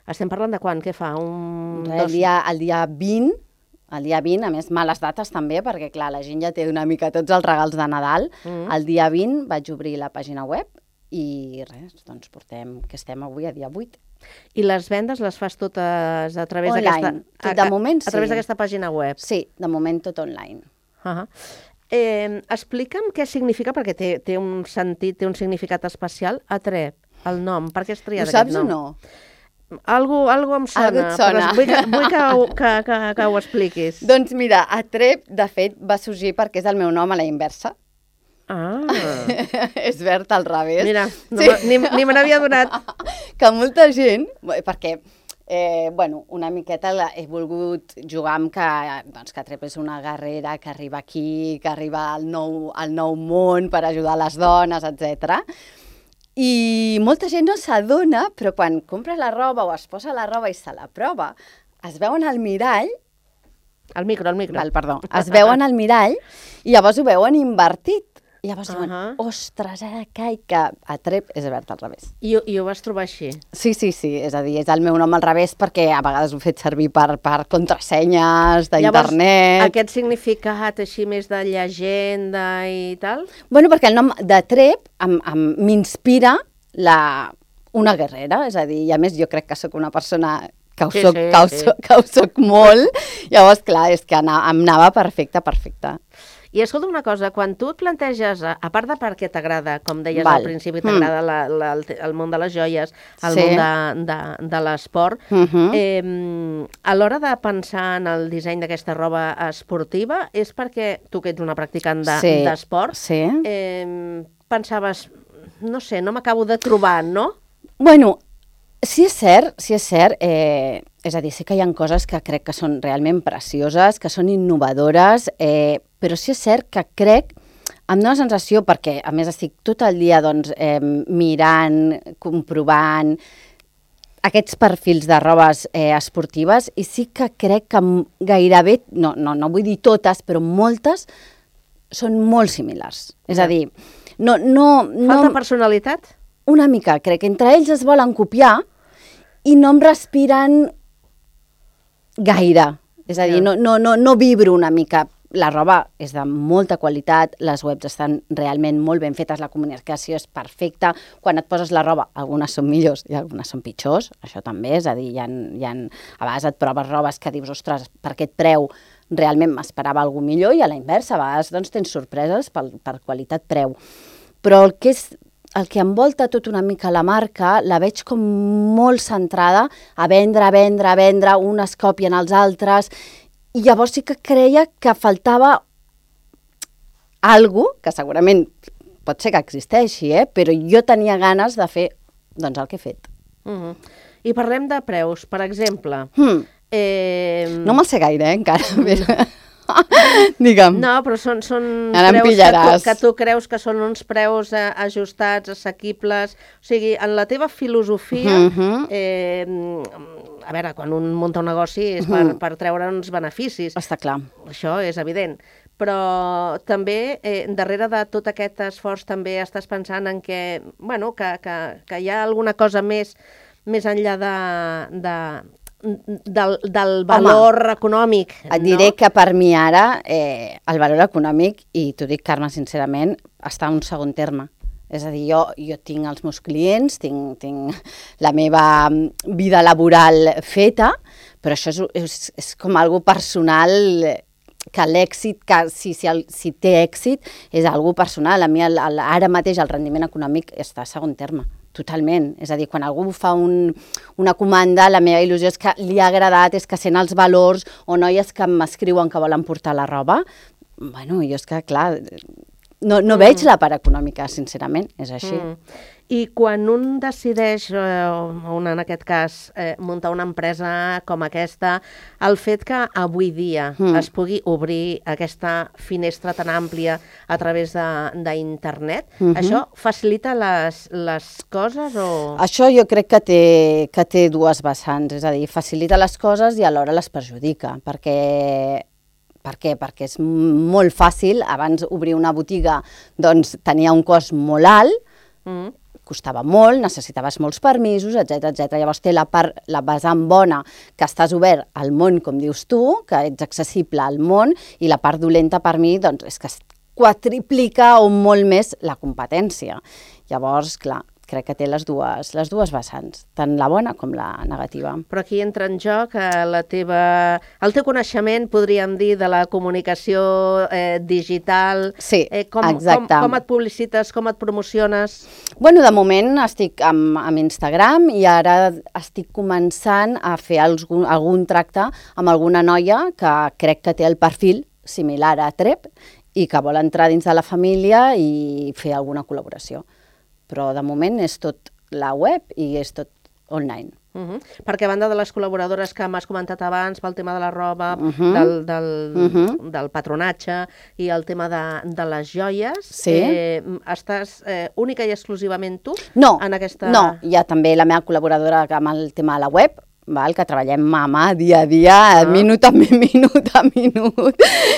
Estem parlant de quan? Què fa? Un... El dia, el dia 20, el dia 20, a més males dates també, perquè clar, la gent ja té una mica tots els regals de Nadal. Mm. El dia 20 vaig obrir la pàgina web i res, doncs portem, que estem avui a dia 8. I les vendes les fas totes a través Online. d'aquesta... Tot de moment, A través sí. d'aquesta pàgina web? Sí, de moment tot online. Uh -huh. eh, explica'm què significa, perquè té, té un sentit, té un significat especial, Atrep, el nom. Per què has triat Ho saps aquest o nom? no? Algo, algo em sona, Algo sona. però vull, que, vull que, ho- que, que, que ho *laughs* expliquis. Doncs mira, Atrep, de fet, va sorgir perquè és el meu nom a la inversa. Ah, *laughs* és verd al revés. mira, no sí. ni, ni me n'havia donat. *laughs* que molta gent, perquè eh, bueno, una miqueta la, he volgut jugar amb que, doncs, que Trep és una guerrera que arriba aquí, que arriba al nou, al nou món per ajudar les dones, etc. I molta gent no s'adona, però quan compra la roba o es posa la roba i se la prova, es veuen al mirall El micro, el micro. Val, perdó. Es veuen al mirall i llavors ho veuen invertit. I llavors diuen, Ahà. ostres, ara caic, que a Trep és verd al revés. I, I ho vas trobar així. Sí, sí, sí, és a dir, és el meu nom al revés perquè a vegades ho he fet servir per, per contrasenyes d'internet. aquest significat així més de llegenda i tal? Bueno, perquè el nom de Trep m'inspira la... una guerrera, és a dir, i a més jo crec que sóc una persona que ho Sí, soc, sí, que ho sí. soc, que ho soc molt, llavors, clar, és que ana- em anava perfecte, perfecte. I escolta una cosa, quan tu et planteges, a, part de per què t'agrada, com deies Val. al principi, Mm. t'agrada la, el, món de les joies, el Sí. món de, de, de l'esport, Mhm. eh, a l'hora de pensar en el disseny d'aquesta roba esportiva, és perquè tu que ets una practicant de- Sí. d'esport, Sí. eh, pensaves, no sé, no m'acabo de trobar, no? Bueno, sí és cert, sí és cert, eh, és a dir, sí que hi ha coses que crec que són realment precioses, que són innovadores, eh, però sí és cert que crec, em dóna sensació, perquè a més estic tot el dia doncs, eh, mirant, comprovant aquests perfils de robes eh, esportives i sí que crec que gairebé, no, no, no vull dir totes, però moltes són molt similars. És a dir, no... no, no Falta personalitat? una mica, crec que entre ells es volen copiar i no em respiren gaire. És a dir, no, no, no, no vibro una mica. La roba és de molta qualitat, les webs estan realment molt ben fetes, la comunicació és perfecta. Quan et poses la roba, algunes són millors i algunes són pitjors, això també, és a dir, hi ha, hi ha, a vegades et proves robes que dius, ostres, per aquest preu realment m'esperava alguna millor i a la inversa, a vegades doncs, tens sorpreses per, per qualitat-preu. Però el que és el que envolta tot una mica la marca, la veig com molt centrada a vendre, a vendre, a vendre, unes copien els altres, i llavors sí que creia que faltava algo que segurament pot ser que existeixi, eh? però jo tenia ganes de fer doncs, el que he fet. Uh -huh. I parlem de preus, per exemple. Hmm. Eh... No me'l sé gaire, eh, encara. *laughs* Però... *laughs* Digue'm. No, però són, són Ara preus que tu, que tu creus que són uns preus eh, ajustats, assequibles... O sigui, en la teva filosofia, Mhm. eh, a veure, quan un munta un negoci és per, Mhm. per treure uns beneficis. Està clar. Això és evident. Però també, eh, darrere de tot aquest esforç, també estàs pensant en que, bueno, que, que, que hi ha alguna cosa més, més enllà de, de, del, del valor econòmic. Et diré que per mi ara eh, el valor econòmic, i t'ho dic, Carme, sincerament, està a un segon terme. És a dir, jo, jo tinc els meus clients, tinc, tinc la meva mm, vida laboral feta, però això és, és, és com algo personal que l'èxit, que si, si, el, si té èxit, és algo personal. A mi el, el, ara mateix el rendiment econòmic està a segon terme. Totalment. És a dir, quan algú fa un, una comanda, la meva il·lusió és que li ha agradat, és que sent els valors, o noies que m'escriuen que volen portar la roba. Bueno, jo és que, clar, no, no mm. veig la part econòmica, sincerament, és així. Mm. I quan un decideix, eh, un en aquest cas, eh, muntar una empresa com aquesta, el fet que avui dia Mm. es pugui obrir aquesta finestra tan àmplia a través de- d'internet, Mhm. això facilita les, les coses o... Això jo crec que té, que té dues vessants, és a dir, facilita les coses i alhora les perjudica, perquè per què? Perquè és molt fàcil, abans obrir una botiga doncs, tenia un cost molt alt, Mm. costava molt, necessitaves molts permisos, etc etc. Llavors té la part, la vessant bona, que estàs obert al món, com dius tu, que ets accessible al món, i la part dolenta per mi, doncs, és que es quadriplica o molt més la competència. Llavors, clar, crec que té les dues, les dues vessants, tant la bona com la negativa. Però aquí entra en joc eh, la teva, el teu coneixement, podríem dir, de la comunicació eh, digital. Sí, eh, com, exacte. Com, com et publicites, com et promociones? Bueno, de moment estic amb, amb Instagram i ara estic començant a fer algun, algun tracte amb alguna noia que crec que té el perfil similar a Trep i que vol entrar dins de la família i fer alguna col·laboració. Però de moment és tot la web i és tot online. Uh -huh. Perquè a banda de les col·laboradores que m'has comentat abans pel tema de la roba, uh Mhm. -huh. del, del, uh Mhm. -huh. del patronatge i el tema de, de les joies, Sí. eh, estàs eh, única i exclusivament tu No, en aquesta... no, hi ha també la meva col·laboradora que amb el tema de la web, val, que treballem mà a mà, dia a dia, Ah. ah. minut a mi- *laughs* minut a minut,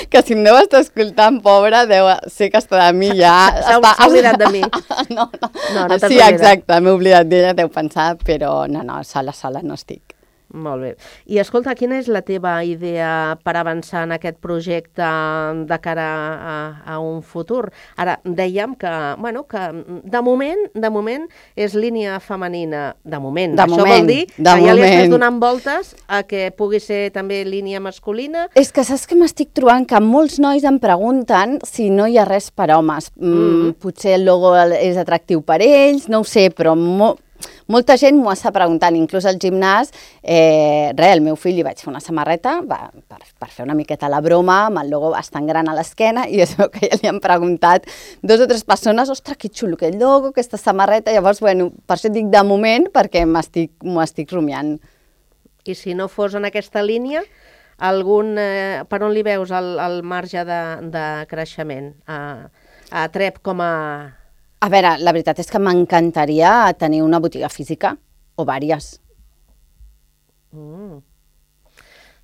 que si em deu estar escoltant, pobra, deu, sé que està de mi ja... *laughs* S'ha està- oblidat de mi. *laughs* No, no, No, no sí, oblidat. exacte, m'he oblidat d'ella, deu pensar, però no, no, sola, sola no estic. Molt bé. I escolta, quina és la teva idea per avançar en aquest projecte de cara a, a un futur? Ara, dèiem que, bueno, que de moment, de moment és línia femenina. De moment. De Això moment, vol dir que ja li estàs moment. donant voltes a que pugui ser també línia masculina. És que saps que m'estic trobant que molts nois em pregunten si no hi ha res per homes. Mm, Mm. Potser el logo és atractiu per ells, no ho sé, però mo molta gent m'ho està preguntant, inclús al gimnàs. Eh, res, al meu fill li vaig fer una samarreta va, per, per fer una miqueta la broma, amb el logo bastant gran a l'esquena, i veu que ja li han preguntat dos o tres persones, ostres, que xulo aquest logo, aquesta samarreta, llavors, bueno, per això dic de moment, perquè m'ho estic rumiant. I si no fos en aquesta línia, algun, eh, per on li veus el, el marge de, de creixement? A, a Trep com a... A veure, la veritat és que m'encantaria tenir una botiga física, o vàries. Mm.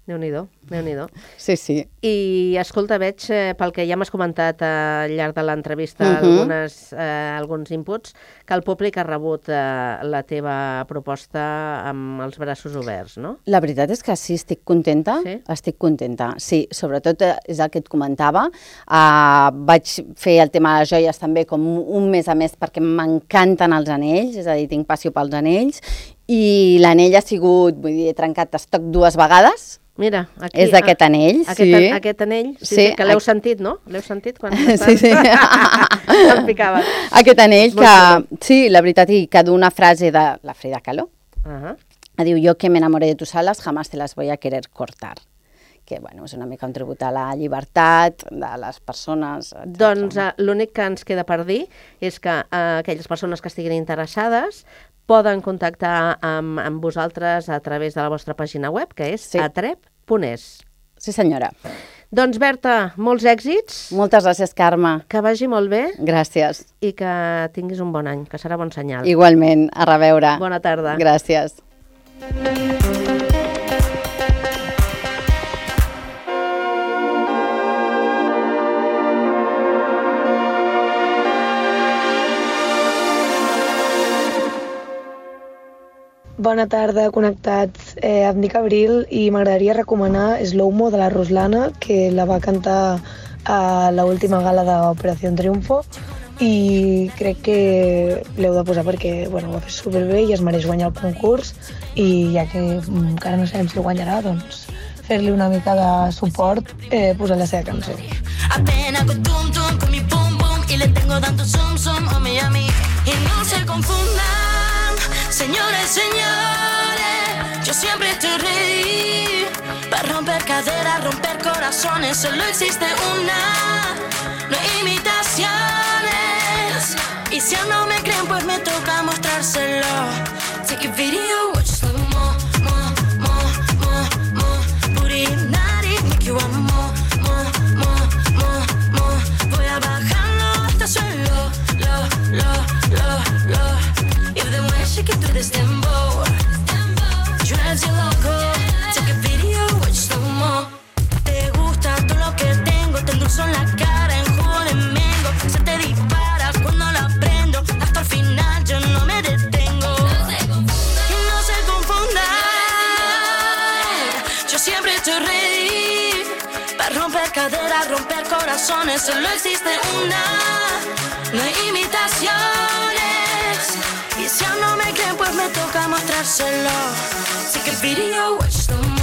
Déu-n'hi-do, déu nhi déu Sí, sí. I, escolta, veig, eh, pel que ja m'has comentat eh, al llarg de l'entrevista, Mhm. algunes, eh, alguns inputs, que el públic ha rebut eh, la teva proposta amb els braços oberts, no? La veritat és que sí, estic contenta. Sí? Estic contenta, sí. Sobretot eh, és el que et comentava. Uh, vaig fer el tema de les joies també com un mes a més perquè m'encanten els anells, és a dir, tinc passió pels anells, i l'anell ha sigut, vull dir, he trencat estoc dues vegades, Mira, aquí... És d'aquest anell, aquest, sí. Aquest anell, sí, Sí, sí, que l'heu sentit, no? L'heu sentit quan *laughs* Sí, sí. *laughs* em picava. Aquest anell Molt que, xulo. sí, la veritat, i que d'una frase de la Frida Kahlo, Uh diu, yo que me enamoré de tus alas, jamás te las voy a querer cortar. Que, bueno, és una mica un tribut a la llibertat de les persones. etcètera. Doncs eh, l'únic que ens queda per dir és que eh, aquelles persones que estiguin interessades poden contactar amb, amb vosaltres a través de la vostra pàgina web, que és Sí. atrep.es. Sí, senyora. Doncs, Berta, molts èxits, Moltes gràcies, Carme. que vagi molt bé Gràcies. i que tinguis un bon any, que serà bon senyal. Igualment, a reveure. Bona tarda. Gràcies. Bona tarda, connectats. Eh, em dic Abril i m'agradaria recomanar Slow Mo de la Ruslana, que la va cantar a l'última gala d'Operació Triunfo i crec que l'heu de posar perquè bueno, va fer superbé i es mereix guanyar el concurs i ja que mm, encara no sabem si guanyarà, doncs fer-li una mica de suport eh, posant la seva cançó. Apenas con tum tum con mi pum pum y le tengo tanto zum zum a mi. Y no se confundan, señores, señores, yo siempre estoy ready para romper caderas, romper corazones. Solo existe una, no hay imitaciones. Y si aún no me creen, pues me toca mostrárselo. Take a video, Solo existe una, no hay imitaciones. Y si aún no me creen, pues me toca mostrárselo. Take a video, watch slow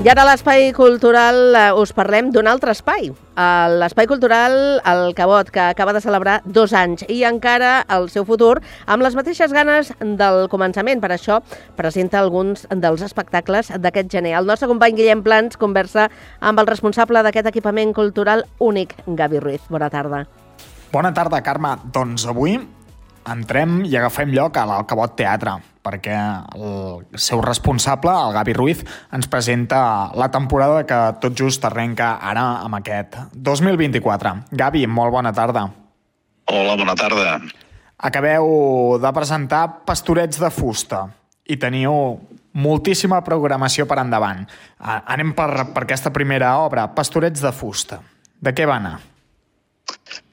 I ara a l'Espai Cultural eh, us parlem d'un altre espai. L'Espai Cultural El Cabot, que acaba de celebrar dos anys i encara el seu futur amb les mateixes ganes del començament. Per això presenta alguns dels espectacles d'aquest gener. El nostre company Guillem Plans conversa amb el responsable d'aquest equipament cultural únic, Gavi Ruiz. Bona tarda. Bona tarda, Carme. Doncs avui entrem i agafem lloc a l'Alcabot Teatre, perquè el seu responsable, el Gavi Ruiz, ens presenta la temporada que tot just arrenca ara amb aquest 2024. Gavi, molt bona tarda. Hola, bona tarda. Acabeu de presentar Pastorets de Fusta i teniu moltíssima programació per endavant. Anem per, per aquesta primera obra, Pastorets de fusta. De què va anar?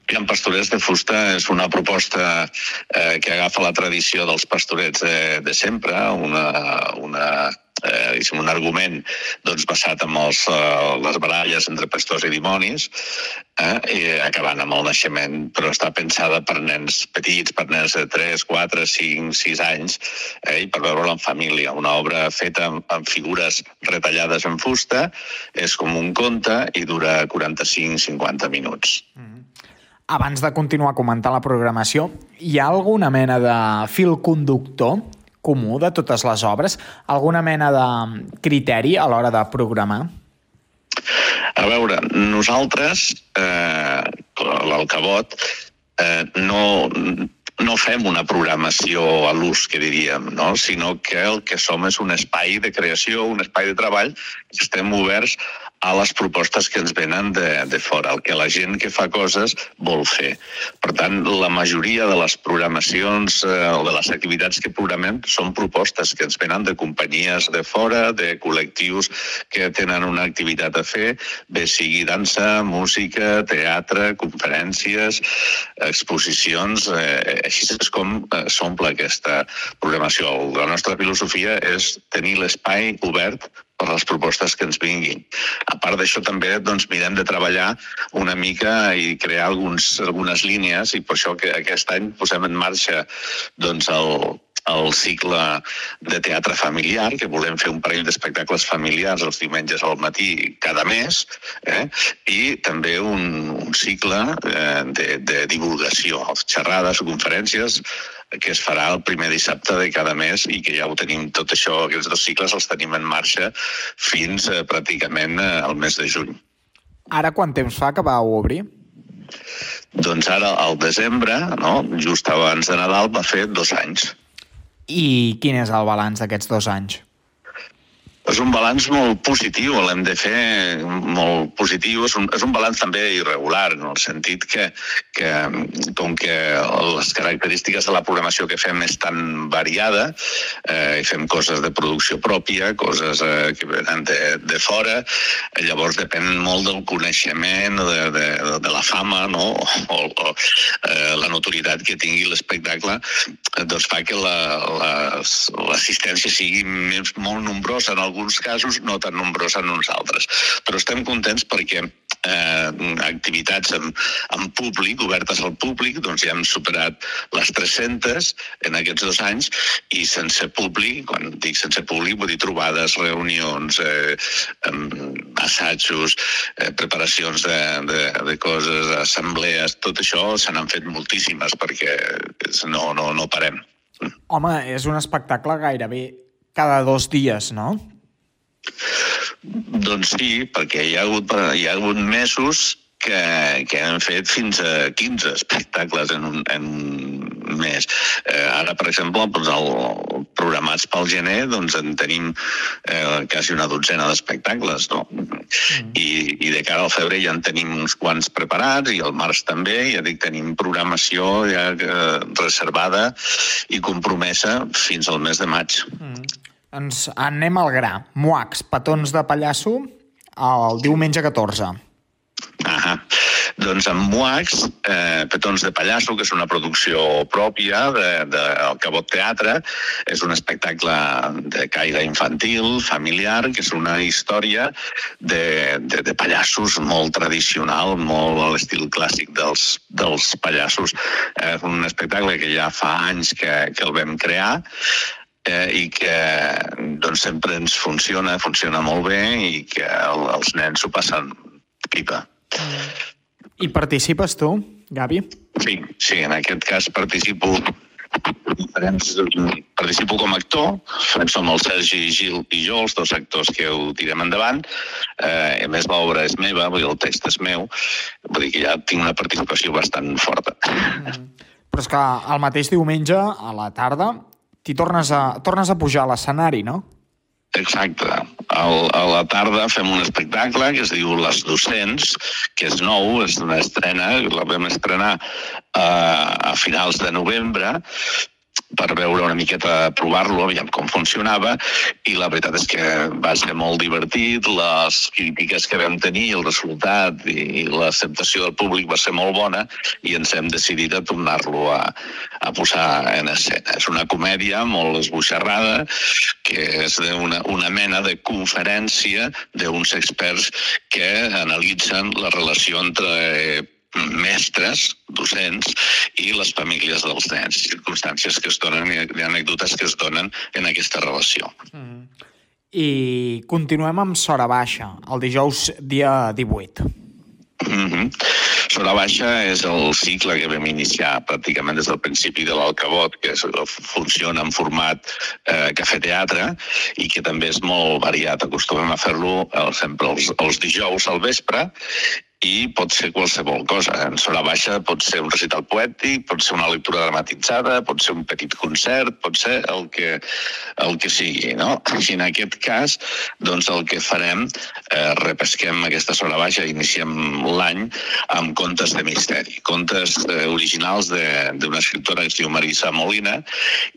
Pian Pastorets de Fusta és una proposta eh, que agafa la tradició dels pastorets de, de sempre, una, una eh, un argument doncs, basat en els, eh, les baralles entre pastors i dimonis, eh, i acabant amb el naixement, però està pensada per nens petits, per nens de 3, 4, 5, 6 anys, eh, i per veure-la en família. Una obra feta amb, amb figures retallades en fusta, és com un conte i dura 45-50 minuts. Abans de continuar comentant la programació, hi ha alguna mena de fil conductor comú de totes les obres? Alguna mena de criteri a l'hora de programar? A veure, nosaltres, eh, l'Alcabot, eh, no, no fem una programació a l'ús, que diríem, no? sinó que el que som és un espai de creació, un espai de treball, estem oberts a les propostes que ens venen de, de fora, el que la gent que fa coses vol fer. Per tant, la majoria de les programacions eh, o de les activitats que programem són propostes que ens venen de companyies de fora, de col·lectius que tenen una activitat a fer, bé sigui dansa, música, teatre, conferències, exposicions, eh, així és com eh, s'omple aquesta programació. La nostra filosofia és tenir l'espai obert per les propostes que ens vinguin. A part d'això també doncs, mirem de treballar una mica i crear alguns, algunes línies i per això que aquest any posem en marxa doncs, el, el cicle de teatre familiar, que volem fer un parell d'espectacles familiars els diumenges al matí cada mes, eh? i també un, un cicle eh, de, de divulgació, xerrades o conferències que es farà el primer dissabte de cada mes i que ja ho tenim tot això, aquests dos cicles els tenim en marxa fins eh, pràcticament eh, al mes de juny. Ara quant temps fa que vau obrir? Doncs ara, al desembre, no, just abans de Nadal, va fer dos anys. I quin és el balanç d'aquests dos anys? És un balanç molt positiu, l'hem de fer molt positiu. És un, és un balanç també irregular, en el sentit que, que com que les característiques de la programació que fem és tan variada, eh, fem coses de producció pròpia, coses eh, que venen de, de fora, eh, llavors depèn molt del coneixement, de, de, de la fama, no? o, o eh, la notorietat que tingui l'espectacle, eh, doncs fa que l'assistència la, l'assistència sigui més, molt nombrosa en alguns casos, no tan nombrosa en uns altres. Però estem contents perquè eh, activitats amb, amb públic, obertes al públic, doncs ja hem superat les 300 en aquests dos anys i sense públic, quan dic sense públic vull dir trobades, reunions, eh, assajos, eh, preparacions de, de, de coses, assemblees, tot això se n'han fet moltíssimes perquè no, no, no parem. Home, és un espectacle gairebé cada dos dies, no? Doncs sí, perquè hi ha hagut, hi ha hagut mesos que, que han fet fins a 15 espectacles en un, en un mes. Eh, ara, per exemple, doncs el, programats pel gener doncs en tenim eh, quasi una dotzena d'espectacles, no? Mm. I, I de cara al febrer ja en tenim uns quants preparats i al març també, ja dic, tenim programació ja eh, reservada i compromesa fins al mes de maig. Mm. Ens anem al gra. Muacs, petons de pallasso, el diumenge 14. Ahà. Doncs amb Muacs, eh, Petons de Pallasso, que és una producció pròpia del de, de Cabot Teatre, és un espectacle de caire infantil, familiar, que és una història de, de, de pallassos molt tradicional, molt a l'estil clàssic dels, dels pallassos. És un espectacle que ja fa anys que, que el vam crear, eh, i que doncs, sempre ens funciona, funciona molt bé i que el, els nens s'ho passen pipa. I participes tu, Gavi? Sí, sí, en aquest cas participo diferents, participo com a actor, som el Sergi Gil i jo, els dos actors que ho tirem endavant, eh, a més l'obra és meva, vull dir, el text és meu, vull dir que ja tinc una participació bastant forta. Mm. Però és que el mateix diumenge, a la tarda, t'hi tornes a, tornes a pujar a l'escenari, no? Exacte. Al, a la tarda fem un espectacle que es diu Les Docents, que és nou, és una estrena, la vam estrenar uh, a finals de novembre, per veure una miqueta, provar-lo, aviam com funcionava, i la veritat és que va ser molt divertit, les crítiques que vam tenir, el resultat i, l'acceptació del públic va ser molt bona i ens hem decidit a tornar-lo a, a posar en escena. És una comèdia molt esboixarrada, que és una, una mena de conferència d'uns experts que analitzen la relació entre eh, mestres, docents i les famílies dels nens, circumstàncies que es donen i anècdotes que es donen en aquesta relació. I continuem amb Sora Baixa, el dijous dia 18. Mm -hmm. Sora Baixa és el cicle que vam iniciar pràcticament des del principi de l'Alcabot, que és, funciona en format eh, cafè-teatre i que també és molt variat. Acostumem a fer-lo eh, sempre els, els dijous al vespre i pot ser qualsevol cosa. En Sora Baixa pot ser un recital poètic, pot ser una lectura dramatitzada, pot ser un petit concert, pot ser el que, el que sigui, no? I en aquest cas, doncs el que farem, eh, repesquem aquesta Sora Baixa, iniciem l'any amb contes de misteri, contes eh, originals d'una escriptora que es diu Marisa Molina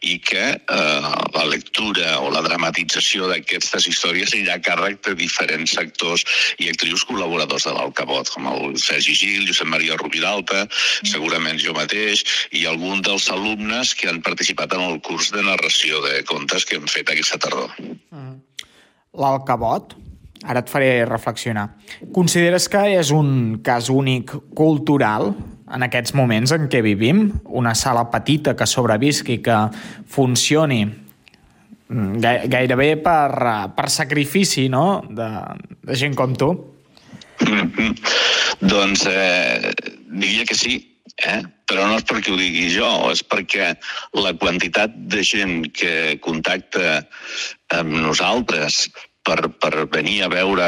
i que eh, la lectura o la dramatització d'aquestes històries anirà a càrrec de diferents actors i actrius col·laboradors de l'Alcabot, com el Sergi Gil, Josep Maria Rubiralta, segurament jo mateix, i algun dels alumnes que han participat en el curs de narració de contes que hem fet aquesta tardor. L'Alcabot, ara et faré reflexionar. Consideres que és un cas únic cultural en aquests moments en què vivim? Una sala petita que sobrevisqui, que funcioni mm, gai- gairebé per, per sacrifici no? de, de gent com tu? Mhm. Doncs eh, diria que sí, eh? però no és perquè ho digui jo, és perquè la quantitat de gent que contacta amb nosaltres per, per venir a veure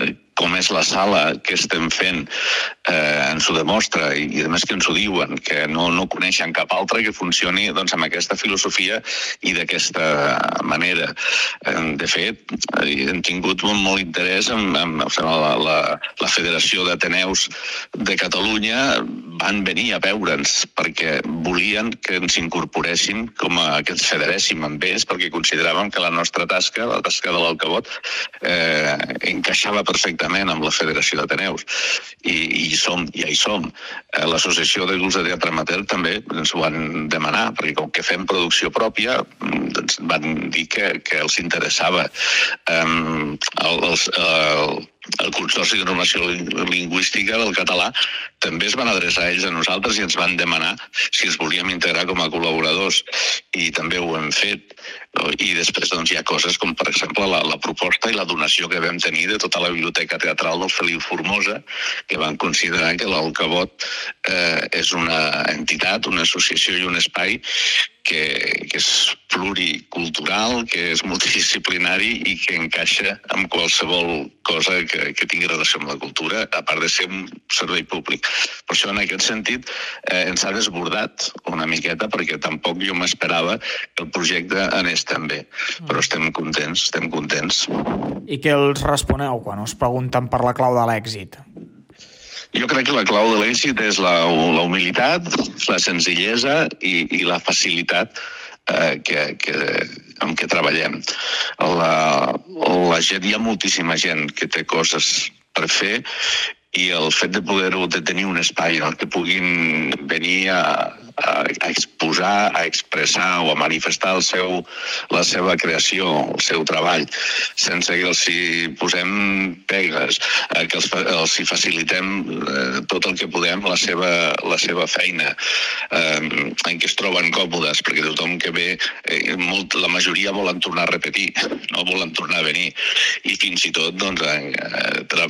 eh, com és la sala que estem fent, eh, ens ho demostra i, i a més que ens ho diuen, que no, no coneixen cap altre que funcioni doncs, amb aquesta filosofia i d'aquesta manera. De fet, eh, hem tingut molt, molt interès en, en, sigui, la, la, la Federació d'Ateneus de Catalunya van venir a veure'ns perquè volien que ens incorporessin com a, que ens federéssim amb ells perquè consideràvem que la nostra tasca, la tasca de l'Alcabot, eh, encaixava perfectament amb la Federació d'Ateneus. I, i som, ja hi som. Eh, L'Associació Grups de Teatre Amateur també ens ho van demanar, perquè com que fem producció pròpia, mm, doncs van dir que, que els interessava. Um, el, els, el, el Consorci de Normació Ling- Lingüística del català també es van adreçar a ells a nosaltres i ens van demanar si els volíem integrar com a col·laboradors. I també ho hem fet. I després doncs, hi ha coses com per exemple la, la proposta i la donació que vam tenir de tota la biblioteca teatral del Feliu Formosa que van considerar que l'Alcabot eh, és una entitat, una associació i un espai que, que és pluricultural, que és multidisciplinari i que encaixa amb qualsevol cosa que, que tingui relació amb la cultura, a part de ser un servei públic. Per això, en aquest sentit, eh, ens ha desbordat una miqueta, perquè tampoc jo m'esperava que el projecte anés tan bé. Però estem contents, estem contents. I què els responeu quan us pregunten per la clau de l'èxit? Jo crec que la clau de l'èxit és la, la humilitat, la senzillesa i, i la facilitat eh, que, que, amb què treballem. La, la gent, hi ha moltíssima gent que té coses per fer i el fet de poder-ho, de tenir un espai en el que puguin venir a, a, a exposar, a expressar o a manifestar el seu, la seva creació, el seu treball, sense que els hi posem pegues, eh, que els, els hi facilitem eh, tot el que podem la seva, la seva feina, eh, en què es troben còmodes, perquè tothom que ve, eh, molt, la majoria volen tornar a repetir, no volen tornar a venir, i fins i tot, doncs, eh,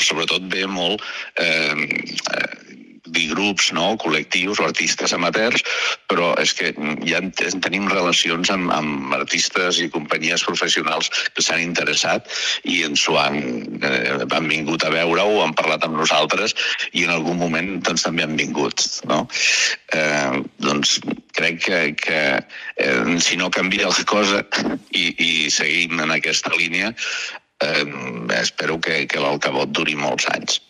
sobretot ve molt eh, eh, dir grups, no? col·lectius o artistes amateurs, però és que ja en ten- tenim relacions amb, amb artistes i companyies professionals que s'han interessat i ens ho han, eh, han vingut a veure-ho, han parlat amb nosaltres i en algun moment doncs, també han vingut. No? Eh, doncs crec que, que eh, si no canvia la cosa i, i seguim en aquesta línia, eh, espero que, que l'Alcabot duri molts anys.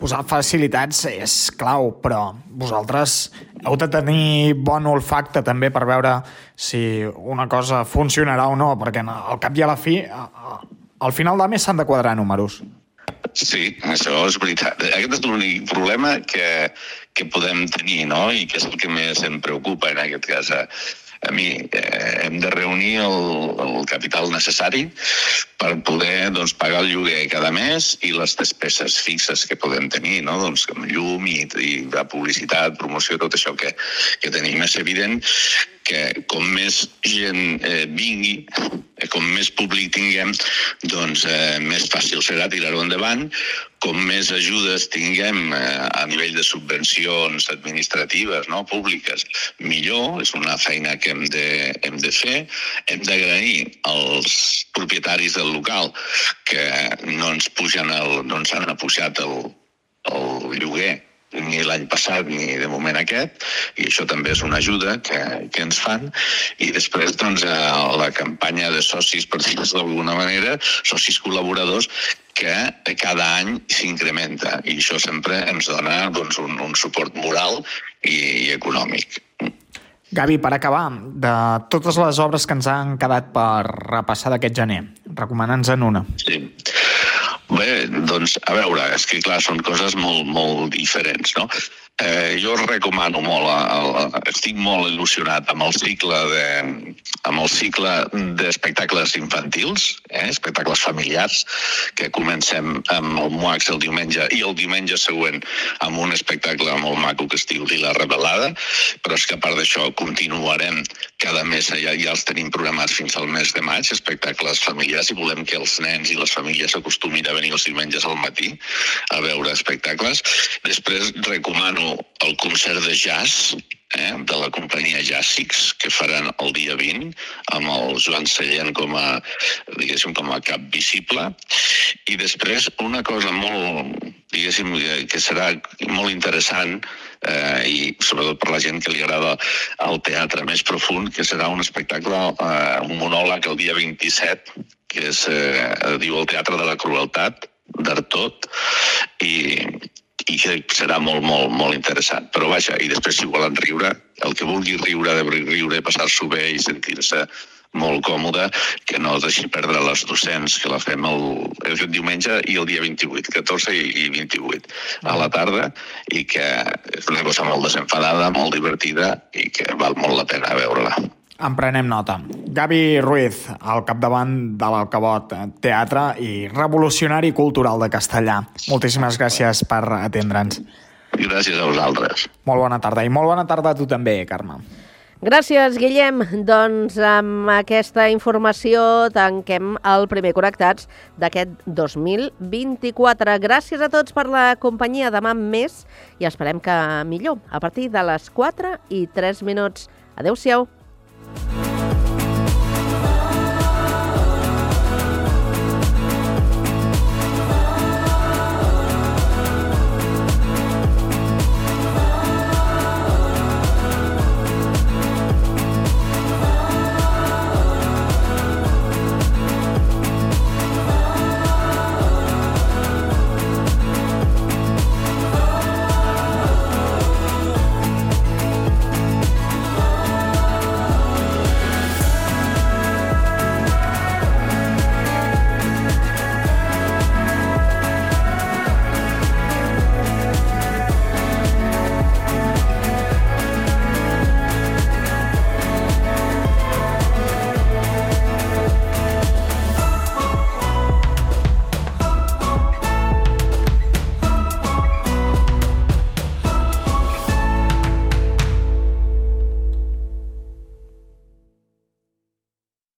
Posar facilitats és clau, però vosaltres heu de tenir bon olfacte també per veure si una cosa funcionarà o no, perquè al cap i a la fi, al final de mes s'han de quadrar números. Sí, això és veritat. Aquest és l'únic problema que, que podem tenir, no? I que és el que més em preocupa en aquest cas. A, mi eh, hem de reunir el, el capital necessari per poder doncs, pagar el lloguer cada mes i les despeses fixes que podem tenir, no? doncs, com llum i, i la publicitat, promoció, tot això que, que tenim. És evident que com més gent eh, vingui, eh, com més públic tinguem, doncs eh, més fàcil serà tirar-ho endavant. Com més ajudes tinguem eh, a nivell de subvencions administratives, no, públiques, millor. És una feina que hem de, hem de fer. Hem d'agrair als propietaris del local que no ens pugen el, no ens han apujat el, el lloguer ni l'any passat ni de moment aquest, i això també és una ajuda que, que ens fan. I després, doncs, eh, la campanya de socis, per dir-ho d'alguna manera, socis col·laboradors, que cada any s'incrementa i això sempre ens dona doncs, un, un suport moral i, i econòmic. Gavi, per acabar, de totes les obres que ens han quedat per repassar d'aquest gener, recomana'ns-en una. Sí. Bé, doncs, a veure, és que clar, són coses molt, molt diferents, no? Eh, jo recomano molt, el, el, estic molt il·lusionat amb el cicle de, amb el cicle d'espectacles infantils, eh, espectacles familiars, que comencem amb el MUAX el diumenge i el diumenge següent amb un espectacle molt maco que es diu Lila Revelada, però és que a part d'això continuarem cada mes, ja, ja els tenim programats fins al mes de maig, espectacles familiars, i volem que els nens i les famílies s'acostumin a venir els diumenges al matí a veure espectacles. Després recomano el concert de jazz eh, de la companyia Jàssics, que faran el dia 20, amb el Joan Sallent com a, diguéssim, com a cap visible. I després una cosa molt, diguéssim, eh, que serà molt interessant eh, i sobretot per la gent que li agrada el teatre més profund, que serà un espectacle, eh, un monòleg el dia 27, que és, eh, diu el Teatre de la Crueltat, d'Artot, i, i que serà molt, molt, molt interessant. Però vaja, i després si volen riure, el que vulgui riure, de riure, passar-s'ho bé i sentir-se molt còmode, que no deixi perdre les docents, que la fem el, el diumenge i el dia 28, 14 i, i 28 a la tarda, i que és una cosa molt desenfadada, molt divertida i que val molt la pena veure-la. En prenem nota. Gavi Ruiz, al capdavant de l'Alcabot Teatre i revolucionari cultural de Castellà. Moltíssimes gràcies per atendre'ns. Gràcies a vosaltres. Molt bona tarda. I molt bona tarda a tu també, Carme. Gràcies, Guillem. Doncs amb aquesta informació tanquem el primer Connectats d'aquest 2024. Gràcies a tots per la companyia. Demà més i esperem que millor, a partir de les 4 i 3 minuts. Adéu-siau.